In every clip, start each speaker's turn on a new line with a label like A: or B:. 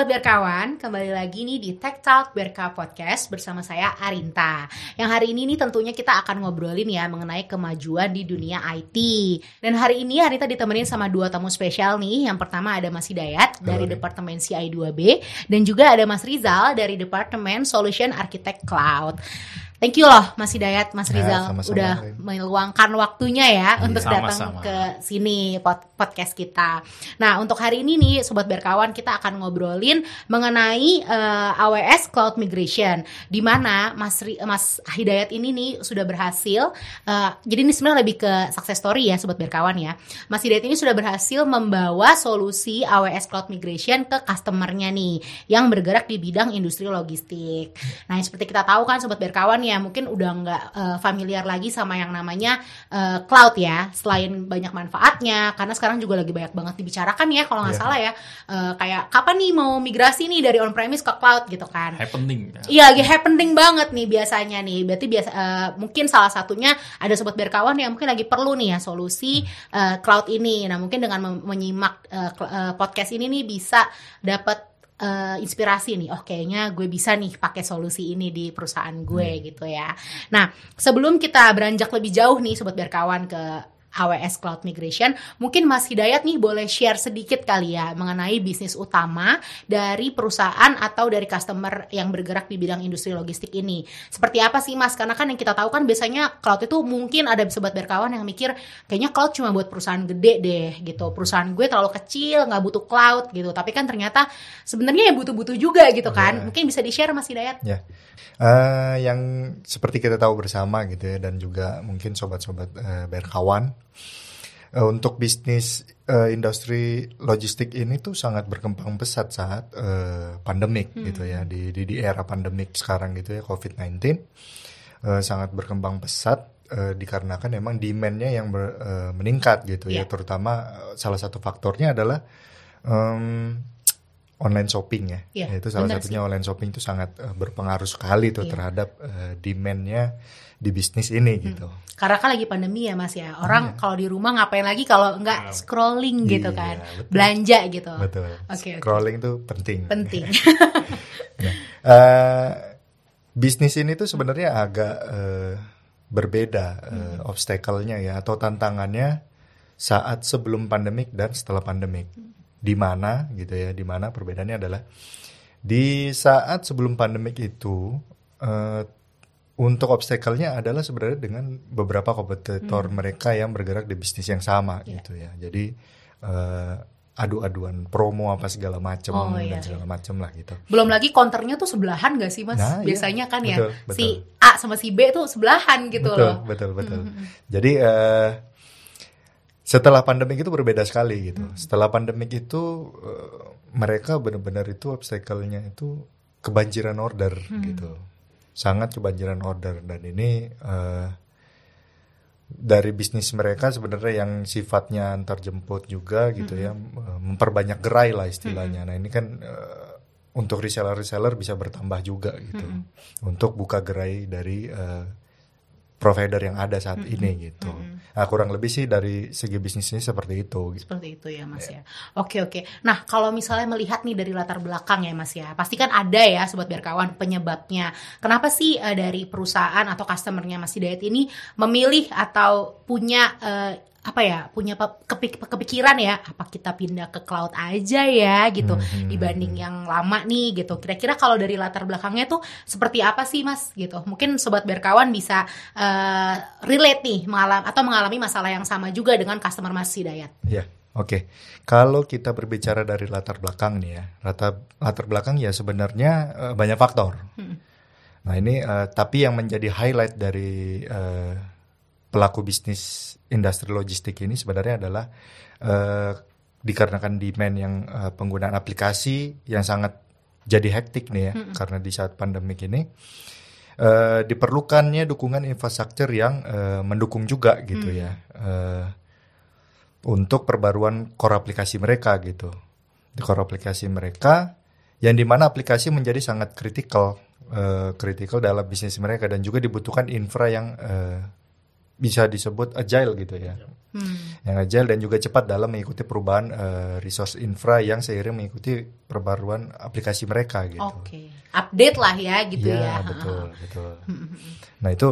A: Sobat Berkawan, kembali lagi nih di Tech Talk Berka Podcast bersama saya Arinta. Yang hari ini nih tentunya kita akan ngobrolin ya mengenai kemajuan di dunia IT. Dan hari ini Arinta ditemenin sama dua tamu spesial nih. Yang pertama ada Mas Hidayat dari Departemen CI2B dan juga ada Mas Rizal dari Departemen Solution Architect Cloud. Thank you loh Mas Hidayat, Mas
B: Ya,
A: Rizal
B: sama-sama,
A: udah meluangkan waktunya ya
B: Iya.
A: untuk datang
C: Sama-sama.
A: ke sini pod- podcast kita. Nah, untuk hari ini nih sobat berkawan kita akan ngobrolin mengenai eh, AWS Cloud Migration di mana Mas Ri- Mas Hidayat ini nih sudah berhasil eh, jadi ini sebenarnya lebih ke success story ya sobat berkawan ya. Mas Hidayat ini sudah berhasil membawa solusi AWS Cloud Migration ke customernya nih yang bergerak di bidang industri logistik. Nah, seperti kita tahu kan sobat berkawan ya, mungkin udah nggak eh, familiar lagi sama yang namanya eh, cloud ya. Selain banyak manfaatnya, karena sekarang juga lagi banyak banget dibicarakan ya kalau nggak
B: Iya.
A: salah ya. Eh, kayak kapan nih mau migrasi nih dari on premise ke cloud gitu kan.
C: happening ya.
A: Iya, lagi happening banget nih biasanya nih. Berarti biasa eh, mungkin salah satunya ada sobat berkawan yang mungkin lagi perlu nih ya solusi eh, cloud ini. Nah, mungkin dengan menyimak eh, podcast ini nih bisa dapat eh, inspirasi nih. Oh, kayaknya gue bisa nih pakai solusi ini di perusahaan gue gitu ya. Nah, sebelum kita beranjak lebih jauh nih sobat berkawan ke AWS Cloud Migration, mungkin Mas Hidayat nih boleh share sedikit kali ya mengenai bisnis utama dari perusahaan atau dari customer yang bergerak di bidang industri logistik ini. Seperti apa sih Mas? Karena kan yang kita tahu kan biasanya cloud itu mungkin ada sobat berkawan yang mikir kayaknya cloud cuma buat perusahaan gede deh gitu. Perusahaan gue terlalu kecil nggak butuh cloud gitu. Tapi kan ternyata sebenarnya ya butuh-butuh juga gitu kan.
B: Iya.
A: Mungkin bisa di-share Mas Hidayat.
B: Ya, Eh, yang seperti kita tahu bersama gitu ya, dan juga mungkin sobat-sobat eh, berkawan, eh, untuk bisnis eh, industri logistik ini tuh sangat berkembang pesat saat eh, pandemik gitu ya, di, di di era pandemik sekarang gitu ya, COVID-19 eh, sangat berkembang pesat eh, dikarenakan memang demand-nya yang ber- eh, meningkat gitu ya,
A: Iya.
B: terutama salah satu faktornya adalah em, online shopping ya.
A: Iya,
B: itu salah satunya online shopping itu sangat eh, berpengaruh sekali tuh
A: Iya.
B: terhadap eh, demand-nya di bisnis ini gitu.
A: Karena kan lagi pandemi ya Mas ya. Orang kalau di rumah ngapain lagi kalau nggak scrolling gitu
B: Iya,
A: kan.
B: betul.
A: Belanja gitu.
B: Betul.
A: Oke, oke.
B: Scrolling tuh penting.
A: Penting.
B: Eh, bisnis ini tuh sebenarnya agak eh, berbeda
A: Hmm.
B: obstacle-nya ya atau tantangannya saat sebelum pandemik dan setelah pandemik. Di mana gitu ya, di mana perbedaannya adalah di saat sebelum pandemik itu eh, untuk obstacle-nya adalah sebenarnya dengan beberapa kompetitor mereka yang bergerak di bisnis yang sama
A: Hmm. Iya.
B: gitu ya. Jadi eh, adu-aduan promo apa segala macam
A: Oh, iya,
B: dan segala macam lah gitu.
A: Belum lagi counternya tuh sebelahan gak sih Mas?
B: Nah, iya.
A: Biasanya kan ya
B: Betul,
A: si. A sama si B tuh sebelahan gitu
B: betul,
A: loh.
B: betul, betul. Jadi eh, setelah pandemik itu berbeda sekali gitu. Setelah pandemik itu eh, mereka benar-benar itu obstacle-nya itu kebanjiran order gitu. Sangat kebanjiran order dan ini eh, dari bisnis mereka sebenarnya yang sifatnya antar jemput juga gitu ya, eh, memperbanyak gerai lah istilahnya. Nah, ini kan eh, untuk reseller-reseller bisa bertambah juga gitu. Untuk buka gerai dari eh, provider yang ada saat ini gitu. Nah, kurang lebih sih dari segi bisnis ini seperti itu. gitu.
A: Seperti itu ya Mas ya. Oke oke. Nah kalau misalnya melihat nih dari latar belakang ya Mas ya, pasti kan ada ya sobat berkawan penyebabnya. Kenapa sih eh, dari perusahaan atau customernya Mas Hidayat ini memilih atau punya eh, apa ya punya kepik- kepikiran ya apa kita pindah ke cloud aja ya gitu
B: Hmm,
A: dibanding yang lama nih gitu. Kira-kira kalau dari latar belakangnya tuh seperti apa sih mas? Gitu. Mungkin sobat berkawan bisa eh, relate nih mengalami atau mengalami masalah yang sama juga dengan customer mas Hidayat.
B: Ya, oke. Kalau kita berbicara dari latar belakang nih ya, latar latar belakang ya sebenarnya eh, banyak faktor. Nah ini eh, tapi yang menjadi highlight dari eh, pelaku bisnis industri logistik ini sebenarnya adalah eh, dikarenakan demand yang eh, penggunaan aplikasi yang sangat jadi hektik nih ya, karena di saat pandemik ini eh, diperlukannya dukungan infrastruktur yang eh, mendukung juga gitu ya. Eh, untuk perbaruan core aplikasi mereka gitu. Di core aplikasi mereka yang di mana aplikasi menjadi sangat kritikal, kritikal dalam bisnis mereka dan juga dibutuhkan infra yang eh, bisa disebut agile gitu ya.
A: Hmm.
B: Yang agile dan juga cepat dalam mengikuti perubahan eh, resource infra yang seiring mengikuti perbaruan aplikasi mereka gitu.
A: Oke, update lah ya gitu
B: Iya,
A: ya.
B: betul, betul. Nah, itu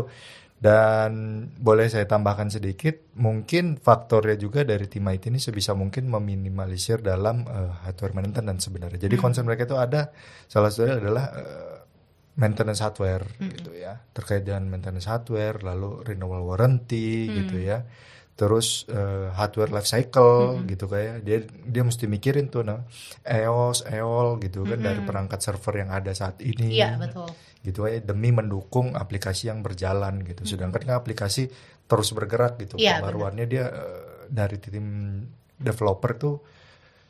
B: dan boleh saya tambahkan sedikit, mungkin faktornya juga dari tim IT ini sebisa mungkin meminimalisir dalam eh, hardware maintenance sebenarnya. Jadi concern mereka itu ada salah satunya adalah eh, maintenance hardware gitu ya. Terkait dengan maintenance hardware, lalu renewal warranty gitu ya. Terus eh, hardware life cycle gitu kayak dia dia mesti mikirin tuh nah EOS, EOL gitu kan dari perangkat server yang ada saat ini
A: Iya betul.
B: gitu ya demi mendukung aplikasi yang berjalan gitu. Sedangkan kan aplikasi terus bergerak gitu.
A: Iya,
B: Pembaruannya dia eh, dari tim developer tuh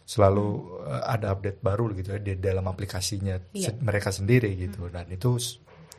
B: selalu eh, ada update baru gitu ya di dalam aplikasinya
A: Iya.
B: se- mereka sendiri gitu. Dan itu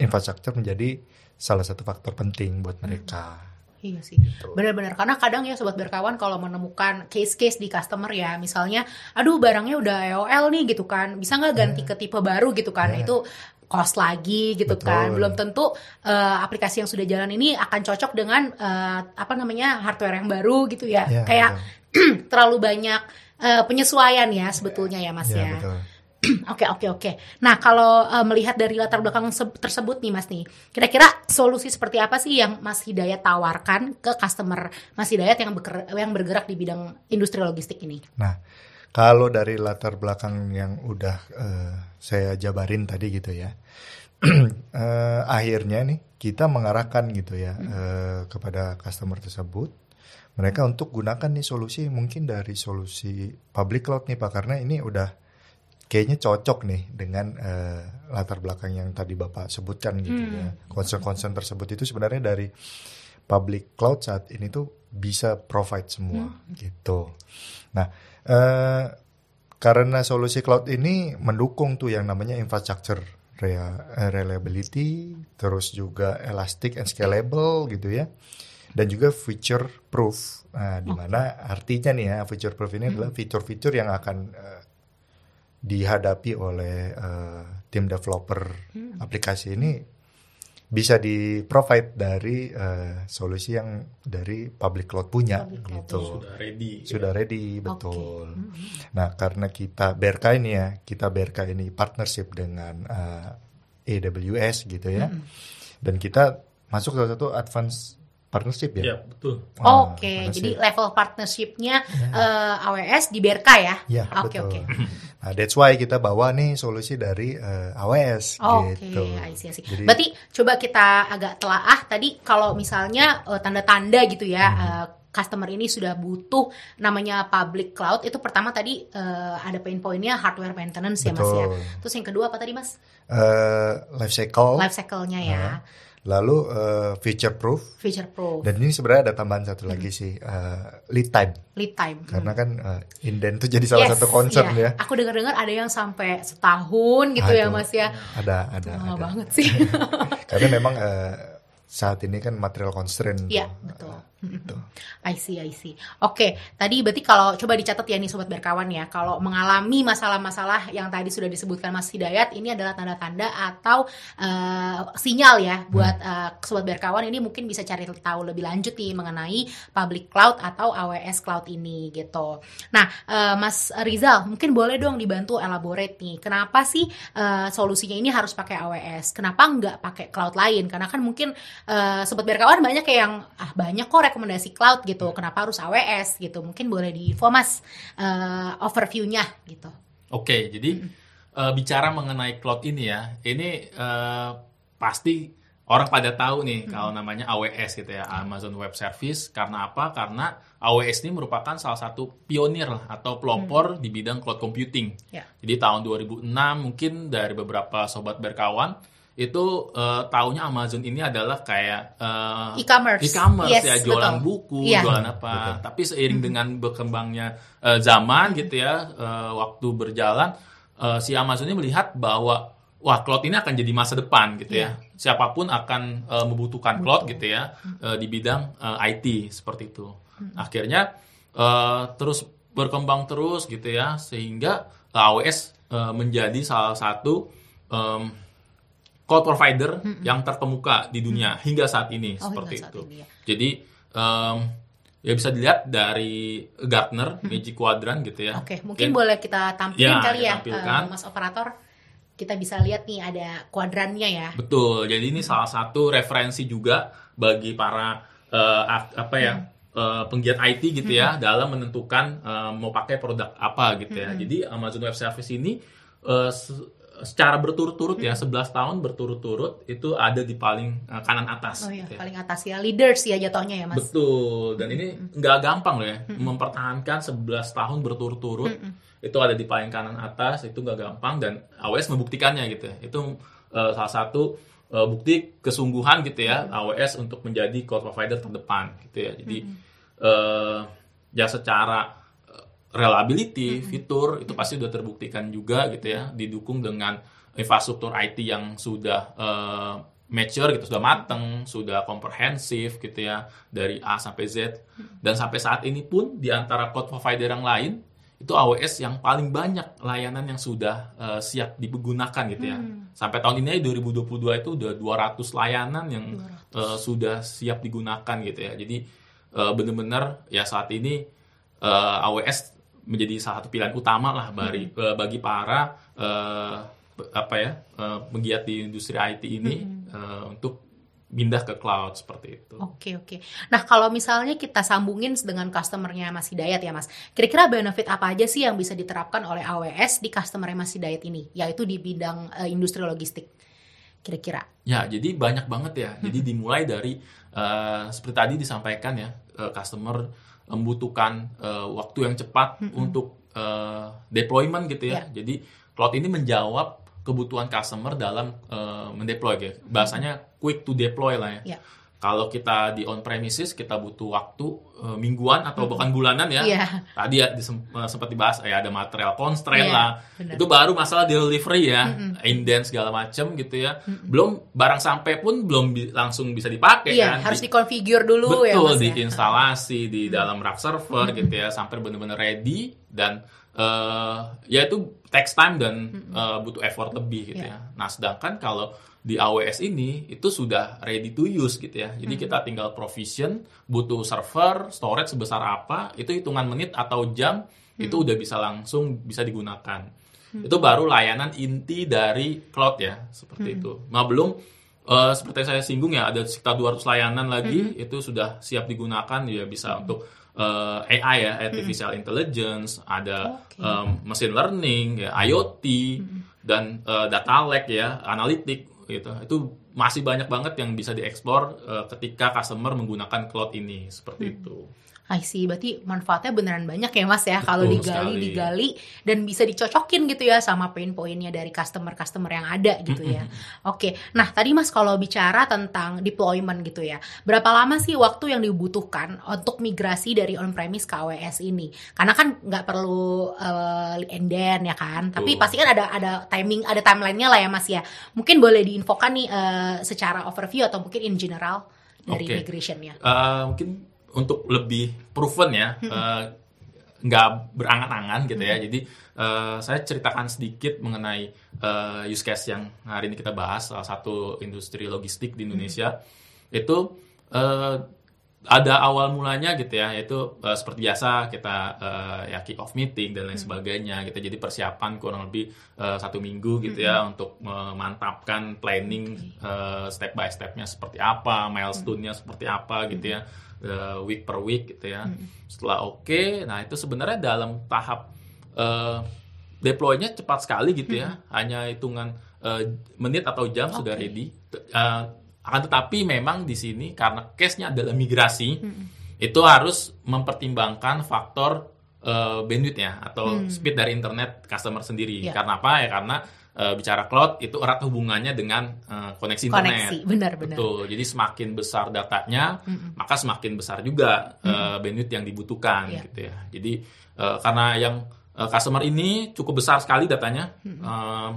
B: infrastruktur menjadi salah satu faktor penting buat mereka.
A: Iya sih, benar-benar karena kadang ya sobat berkawan kalau menemukan case-case di customer ya, misalnya, aduh barangnya udah EOL nih gitu kan, bisa nggak ganti ke tipe baru gitu kan?
B: Ya.
A: Itu cost lagi gitu
B: Betul.
A: kan, belum tentu eh, aplikasi yang sudah jalan ini akan cocok dengan eh, apa namanya hardware yang baru gitu ya,
B: Ya,
A: kayak terlalu banyak eh, penyesuaian ya sebetulnya ya Mas
B: Ya,
A: ya.
B: betul.
A: Oke oke oke. Nah kalau eh, melihat dari latar belakang se- tersebut nih Mas nih, kira-kira solusi seperti apa sih yang Mas Hidayat tawarkan ke customer Mas Hidayat yang bergerak, yang bergerak di bidang industri logistik ini?
B: Nah, kalau dari latar belakang yang udah eh, saya jabarin tadi gitu ya, eh, akhirnya nih kita mengarahkan gitu ya eh, kepada customer tersebut, mereka untuk gunakan nih solusi mungkin dari solusi public cloud nih pak, karena ini udah kayaknya cocok nih dengan eh, latar belakang yang tadi bapak sebutkan gitu ya, concern-concern tersebut itu sebenarnya dari public cloud saat ini tuh bisa provide semua gitu. Nah, eh, karena solusi cloud ini mendukung tuh yang namanya infrastructure reliability, terus juga elastic and scalable gitu ya, dan juga feature proof. Nah, di mana artinya nih ya feature proof ini adalah fitur-fitur yang akan eh, dihadapi oleh eh, tim developer aplikasi ini. Bisa di provide dari eh, solusi yang dari public cloud punya
A: Public cloud,
B: gitu.
C: sudah ready.
B: sudah ready betul. Nah karena kita BRK ini ya kita BRK ini partnership dengan eh, AWS gitu ya, dan kita masuk salah satu advance partnership ya.
C: Ya, betul.
B: Ah,
A: Oke,
B: partnership.
A: jadi level partnershipnya eh, AWS di BRK ya?
B: Ya
A: Oke
B: betul.
A: oke.
B: Nah that's why kita bawa nih solusi dari eh, AWS
A: Oke,
B: gitu.
A: I see, I see.
B: Jadi-
A: Berarti coba kita agak telaah tadi kalau misalnya eh, tanda-tanda gitu ya
B: Hmm.
A: eh, customer ini sudah butuh namanya public cloud itu pertama tadi eh, ada pain pointnya hardware maintenance ya Mas ya.
B: Betul.
A: Terus yang kedua apa tadi Mas?
B: Eh, life cycle,
A: Life cycle-nya ya,
B: lalu eh, feature proof,
A: feature proof,
B: dan ini sebenarnya ada tambahan satu lagi sih eh, lead time.
A: lead time.
B: Karena kan eh, inden itu jadi salah
A: Yes,
B: satu concern
A: iya.
B: ya.
A: Aku dengar-dengar ada yang sampai setahun gitu ya
B: Aduh,
A: Mas ya.
B: Ada, ada,
A: Lama
B: ada.
A: banget sih.
B: Karena memang eh, saat ini kan material constraint.
A: Iya, betul.
B: Gitu.
A: I see, I see. Oke, tadi berarti kalau coba dicatat ya nih sobat berkawan ya, kalau mengalami masalah-masalah yang tadi sudah disebutkan Mas Hidayat, ini adalah tanda-tanda atau eh, sinyal ya buat eh, sobat berkawan ini mungkin bisa cari tahu lebih lanjut nih mengenai public cloud atau AWS cloud ini gitu. Nah, eh, Mas Rizal, mungkin boleh dong dibantu elaborate nih, kenapa sih eh, solusinya ini harus pakai AWS? Kenapa nggak pakai cloud lain? Karena kan mungkin eh, sobat berkawan banyak yang ah banyak kok rekomendasi cloud gitu. Kenapa harus AWS gitu? Mungkin boleh diinfo Mas eh, overview-nya gitu.
C: Oke, jadi eh, bicara mengenai cloud ini ya, ini eh, pasti orang pada tahu nih kalau namanya AWS gitu ya, Amazon Web Service. Karena apa? Karena AWS ini merupakan salah satu pionir atau pelopor di bidang cloud computing.
A: Ya.
C: Jadi tahun 2006 mungkin dari beberapa sobat berkawan itu eh, taunya Amazon ini adalah kayak eh,
A: E-commerce.
C: e-commerce
A: Yes,
C: ya jualan
A: betul.
C: buku,
A: Iya.
C: jualan apa. Tapi seiring dengan berkembangnya eh, zaman gitu ya, eh, waktu berjalan, eh, si Amazon ini melihat bahwa wah cloud ini akan jadi masa depan gitu ya. Siapa pun akan eh, membutuhkan cloud gitu ya eh, di bidang eh, IT seperti itu. Akhirnya eh, terus berkembang terus gitu ya, sehingga AWS eh, menjadi salah satu em, cloud provider yang terkemuka di dunia hingga saat ini
A: Oh,
C: seperti
A: saat
C: itu.
A: ini, ya.
C: Jadi em, ya bisa dilihat dari Gartner Magic Quadrant gitu ya.
A: Oke, mungkin boleh kita tampilkan
C: Ya,
A: kali ya,
C: kita tampilkan.
A: eh, Mas Operator. Kita bisa lihat nih ada kuadrannya ya.
C: Betul. Jadi ini salah satu referensi juga bagi para eh, ak- apa ya eh, penggiat IT gitu ya dalam menentukan eh, mau pakai produk apa gitu ya. Jadi Amazon Web Service ini eh, se- secara berturut-turut ya 11 tahun berturut-turut itu ada di paling eh, kanan atas.
A: Oh ya,
C: gitu ya.
A: paling atas ya, leaders ya jatuhnya ya, Mas.
C: Betul. Dan ini nggak gampang loh ya mempertahankan 11 tahun berturut-turut itu ada di paling kanan atas itu nggak gampang dan AWS membuktikannya gitu ya. Itu eh, salah satu eh, bukti kesungguhan gitu ya AWS untuk menjadi cloud provider terdepan gitu ya. Jadi eh, ya secara reliability, fitur itu pasti sudah terbuktikan juga gitu ya, didukung dengan infrastruktur IT yang sudah eh, mature gitu, sudah mateng, sudah komprehensif gitu ya, dari A sampai Z. Dan sampai saat ini pun di antara cloud provider yang lain itu AWS yang paling banyak layanan yang sudah eh, siap digunakan gitu ya. Sampai tahun ini 2022 itu udah 200 layanan yang eh, sudah siap digunakan gitu ya. Jadi eh, benar-benar ya saat ini eh, AWS menjadi salah satu pilihan utama lah bagi eh, bagi para be- apa ya eh, penggiat di industri IT ini eh, untuk pindah ke cloud seperti itu.
A: Oke oke. Nah kalau misalnya kita sambungin dengan customernya Mas Hidayat ya Mas, kira-kira benefit apa aja sih yang bisa diterapkan oleh AWS di customernya Mas Hidayat ini, yaitu di bidang eh, industri logistik, kira-kira?
C: Ya, jadi banyak banget ya. Jadi dimulai dari eh, seperti tadi disampaikan ya, eh, customer membutuhkan eh, waktu yang cepat untuk eh, deployment gitu ya. Jadi cloud ini menjawab kebutuhan customer dalam eh, mendeploy ya. Bahasanya quick to deploy lah ya.
A: Ya.
C: Kalau kita di on premises kita butuh waktu eh, mingguan atau bahkan bulanan ya.
A: Iya.
C: Tadi ya disem- eh, sempat dibahas ya ada material constraint
A: Iya,
C: lah.
A: benar.
C: Itu baru masalah delivery ya, inden segala macam gitu ya. Belum barang sampai pun belum bi- langsung bisa dipakai
A: Iya,
C: kan.
A: harus
C: Di-
A: dikonfigur dulu ya
C: Betul,
A: ya.
C: diinstalasi di dalam rack server gitu ya sampai benar-benar ready dan eh, ya itu takes time dan eh, butuh effort lebih gitu
A: Iya.
C: ya. Nah, sedangkan kalau di AWS ini itu sudah ready to use gitu ya. Jadi kita tinggal provision, butuh server, storage sebesar apa, itu hitungan menit atau jam itu udah bisa langsung bisa digunakan. Itu baru layanan inti dari cloud ya, seperti itu. Nah, belum eh, seperti saya singgung ya ada sekitar 200 layanan lagi itu sudah siap digunakan ya bisa untuk eh, AI ya, artificial intelligence, ada
A: Oke.
C: em, machine learning, ya, IoT dan eh, data lake ya, analitik gitu. Itu masih banyak banget yang bisa dieksplor eh, ketika customer menggunakan cloud ini seperti itu.
A: I see, berarti manfaatnya beneran banyak ya Mas ya kalau digali
C: sekali.
A: digali dan bisa dicocokin gitu ya sama pain-poinnya dari customer-customer yang ada gitu ya. Oke, nah tadi Mas kalau bicara tentang deployment gitu ya, berapa lama sih waktu yang dibutuhkan untuk migrasi dari on-premise ke AWS ini? Karena kan nggak perlu uh, and then ya kan, tapi
C: Betul.
A: pasti kan ada ada timing, ada timelinenya lah ya Mas ya. Mungkin boleh diinfokan nih uh, secara overview atau mungkin in general dari
C: Oke.
A: migrationnya.
C: Eh, mungkin untuk lebih proven ya, eh, nggak berangan-angan gitu ya. Jadi eh, saya ceritakan sedikit mengenai eh, use case yang hari ini kita bahas, salah satu industri logistik di Indonesia. Itu eh, ada awal mulanya gitu ya, yaitu eh, seperti biasa kita eh, ya kick off meeting dan lain sebagainya gitu. Jadi persiapan kurang lebih eh, satu minggu gitu ya untuk memantapkan planning eh, step by stepnya seperti apa, milestone-nya seperti apa gitu ya, eh, week per week gitu ya. Setelah oke, nah itu sebenarnya dalam tahap eh, deploy-nya cepat sekali gitu ya, hanya hitungan eh, menit atau jam sudah
A: Oke.
C: ready. Eh, akan tetapi memang di sini karena case-nya adalah migrasi, itu harus mempertimbangkan faktor eh, bandwidth ya atau speed dari internet customer sendiri.
A: Iya.
C: Karena apa ya? Karena eh, bicara cloud itu erat hubungannya dengan eh, koneksi internet.
A: Koneksi, benar-benar.
C: Betul. Jadi semakin besar datanya, maka semakin besar juga eh, bandwidth yang dibutuhkan
A: Iya.
C: gitu ya. Jadi eh, karena yang eh, customer ini cukup besar sekali datanya. eh,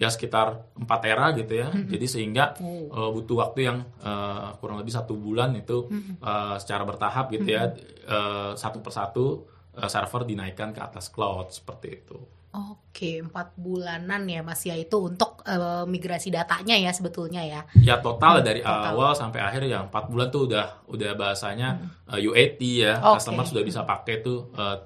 C: ya sekitar 4 tera gitu ya. Jadi sehingga
A: Oh.
C: eh, butuh waktu yang eh, kurang lebih satu bulan itu eh, secara bertahap gitu ya. eh, satu persatu eh, server dinaikkan ke atas cloud seperti itu.
A: Oke, empat bulanan ya Mas ya itu untuk eh, migrasi datanya ya sebetulnya ya.
C: Ya total
A: Hmm,
C: dari
A: total.
C: awal sampai akhir ya empat bulan tuh udah udah bahasanya eh, UAT ya,
A: Hmm. Oke.
C: customer sudah bisa pakai tuh eh,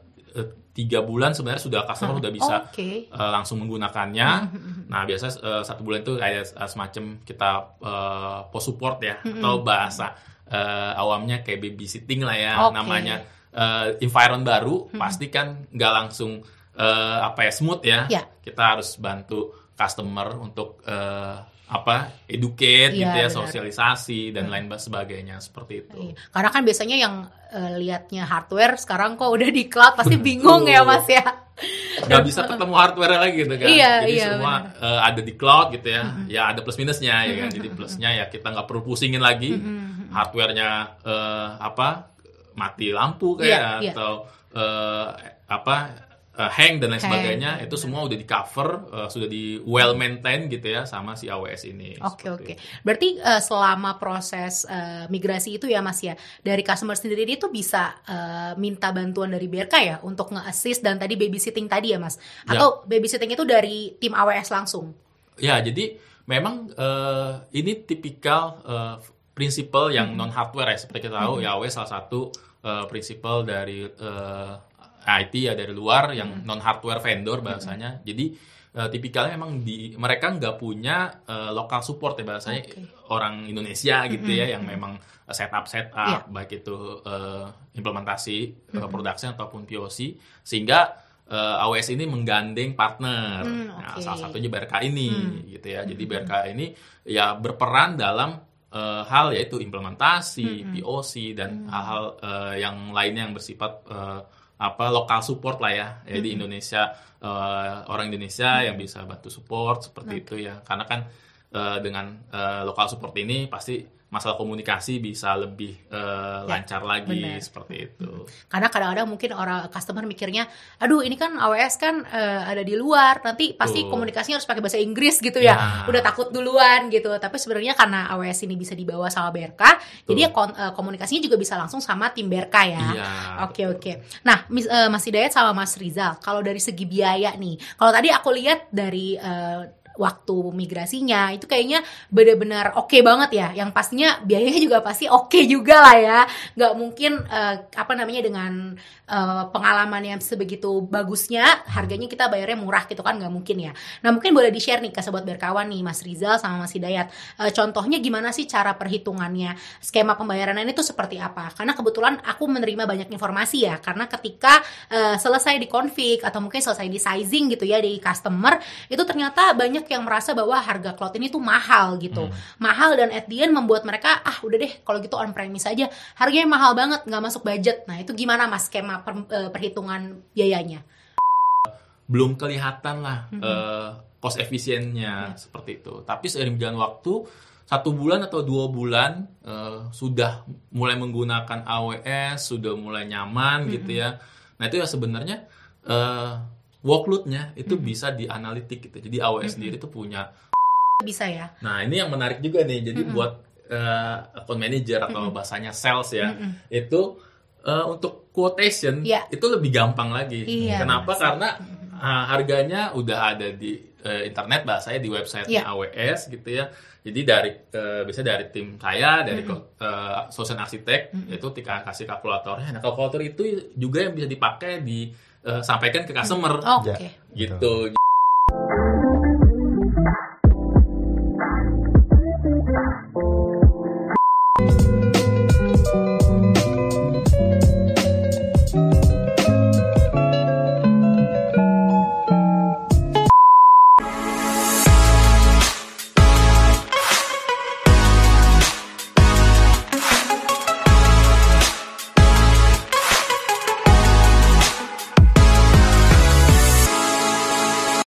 C: tiga bulan sebenarnya sudah customer udah bisa
A: Oke.
C: eh, langsung menggunakannya.
A: Hmm,
C: Nah biasa eh, satu bulan itu kayak eh, semacam kita eh, post support ya
A: Hmm,
C: atau bahasa eh, awamnya kayak babysitting lah ya
A: Oke.
C: namanya eh, environment baru pasti kan nggak langsung eh, apa ya smooth ya.
A: Ya.
C: Kita harus bantu customer untuk eh, apa educate
A: Iya,
C: gitu ya
A: benar.
C: sosialisasi dan lain sebagainya seperti itu.
A: Iya. Karena kan biasanya yang eh, liatnya hardware sekarang kok udah di cloud pasti bingung ya Mas ya.
C: nggak bisa ketemu hardware lagi gitu kan.
A: Iya,
C: Jadi
A: iya,
C: semua eh, ada di cloud gitu ya. Ya ada plus minusnya ya kan. Jadi plusnya ya kita nggak perlu pusingin lagi hardwarenya eh, apa mati lampu kayak
A: Iya, iya.
C: atau eh, apa eh, hang dan lain
A: Hang,
C: sebagainya itu semua udah di cover eh, sudah di well maintain gitu ya sama si AWS ini.
A: Oke
C: Seperti
A: oke.
C: itu.
A: Berarti eh, selama proses eh, migrasi itu ya Mas ya, dari customer sendiri itu bisa eh, minta bantuan dari BRK ya untuk nge-assist dan tadi babysitting tadi ya Mas.
C: Ya.
A: Atau babysitting itu dari tim AWS langsung.
C: Ya, jadi memang eh, ini tipikal eh, prinsipal yang non hardware ya seperti kita tahu ya AWS salah satu eh, prinsipal dari eh, IT ya dari luar yang non hardware vendor bahasanya. Jadi eh, tipikalnya memang di mereka nggak punya eh, local support ya bahasanya
A: Oke.
C: orang Indonesia gitu ya yang memang setup setup
A: Iya.
C: baik itu eh, implementasi eh, production ataupun POC sehingga eh, AWS ini menggandeng partner.
A: Hmm,
C: Nah,
A: oke.
C: salah satunya BRK ini gitu ya. Jadi BRK ini ya berperan dalam eh, hal yaitu implementasi, POC dan hal-hal eh, yang lainnya yang bersifat eh, apa lokal support lah ya. Ya di Indonesia eh, orang Indonesia yang bisa bantu support seperti itu ya. Karena kan eh, dengan eh, lokal support ini pasti masalah komunikasi bisa lebih eh, lancar lagi
A: benar.
C: seperti itu.
A: Karena kadang-kadang mungkin orang customer mikirnya, aduh ini kan AWS kan eh, ada di luar, nanti pasti
C: Betul.
A: komunikasinya harus pakai bahasa Inggris gitu ya.
C: Ya.
A: Udah takut duluan gitu. Tapi sebenarnya karena AWS ini bisa dibawa sama BRK, jadi ya kon- komunikasinya juga bisa langsung sama tim BRK ya.
C: Iya.
A: Oke oke. Nah, Mis, eh, Mas Hidayat sama Mas Rizal, kalau dari segi biaya nih, kalau tadi aku lihat dari eh, waktu migrasinya itu kayaknya benar-benar oke banget ya. Yang pastinya biayanya juga pasti oke juga lah ya. Nggak mungkin eh, apa namanya dengan eh, pengalaman yang sebegitu bagusnya harganya kita bayarnya murah gitu kan nggak mungkin ya. Nah mungkin boleh di share nih ke sobat berkawan nih Mas Rizal sama Mas Hidayat. Eh, contohnya gimana sih cara perhitungannya skema pembayarannya itu seperti apa? Karena kebetulan aku menerima banyak informasi ya. Karena ketika eh, selesai di config atau mungkin selesai di sizing gitu ya di customer itu ternyata banyak yang merasa bahwa harga cloud ini tuh mahal gitu. Mahal dan at the end membuat mereka ah udah deh kalau gitu on premise aja. Harganya mahal banget nggak masuk budget. Nah itu gimana mas skema per- eh, perhitungan biayanya?
C: belum kelihatan lah
A: Mhm.
C: eh, cost efisiennya
A: Ya.
C: seperti itu. Tapi seiring berjalan waktu satu bulan atau dua bulan eh, sudah mulai menggunakan AWS, sudah mulai nyaman
A: Mhm.
C: gitu ya. Nah itu ya sebenarnya eh, workloadnya itu
A: Mhm.
C: bisa dianalitik gitu. Jadi AWS sendiri tuh punya.
A: Bisa ya?
C: Nah ini yang menarik juga nih. Jadi
A: Mhm.
C: buat eh, account manager atau bahasanya sales ya
A: Mm-mm.
C: itu eh, untuk quotation
A: Iya.
C: itu lebih gampang lagi.
A: Iya,
C: Kenapa?
A: benar.
C: Karena ah, harganya udah ada di eh, internet bahasanya di website
A: Iya.
C: AWS gitu ya. Jadi dari eh, biasanya dari tim saya dari eh, solution arsitek itu tika kasih kalkulatornya. Nah kalkulator itu juga yang bisa dipakai di eh, sampaikan ke customer
A: Oh,
B: Ya.
A: Oke.
C: gitu.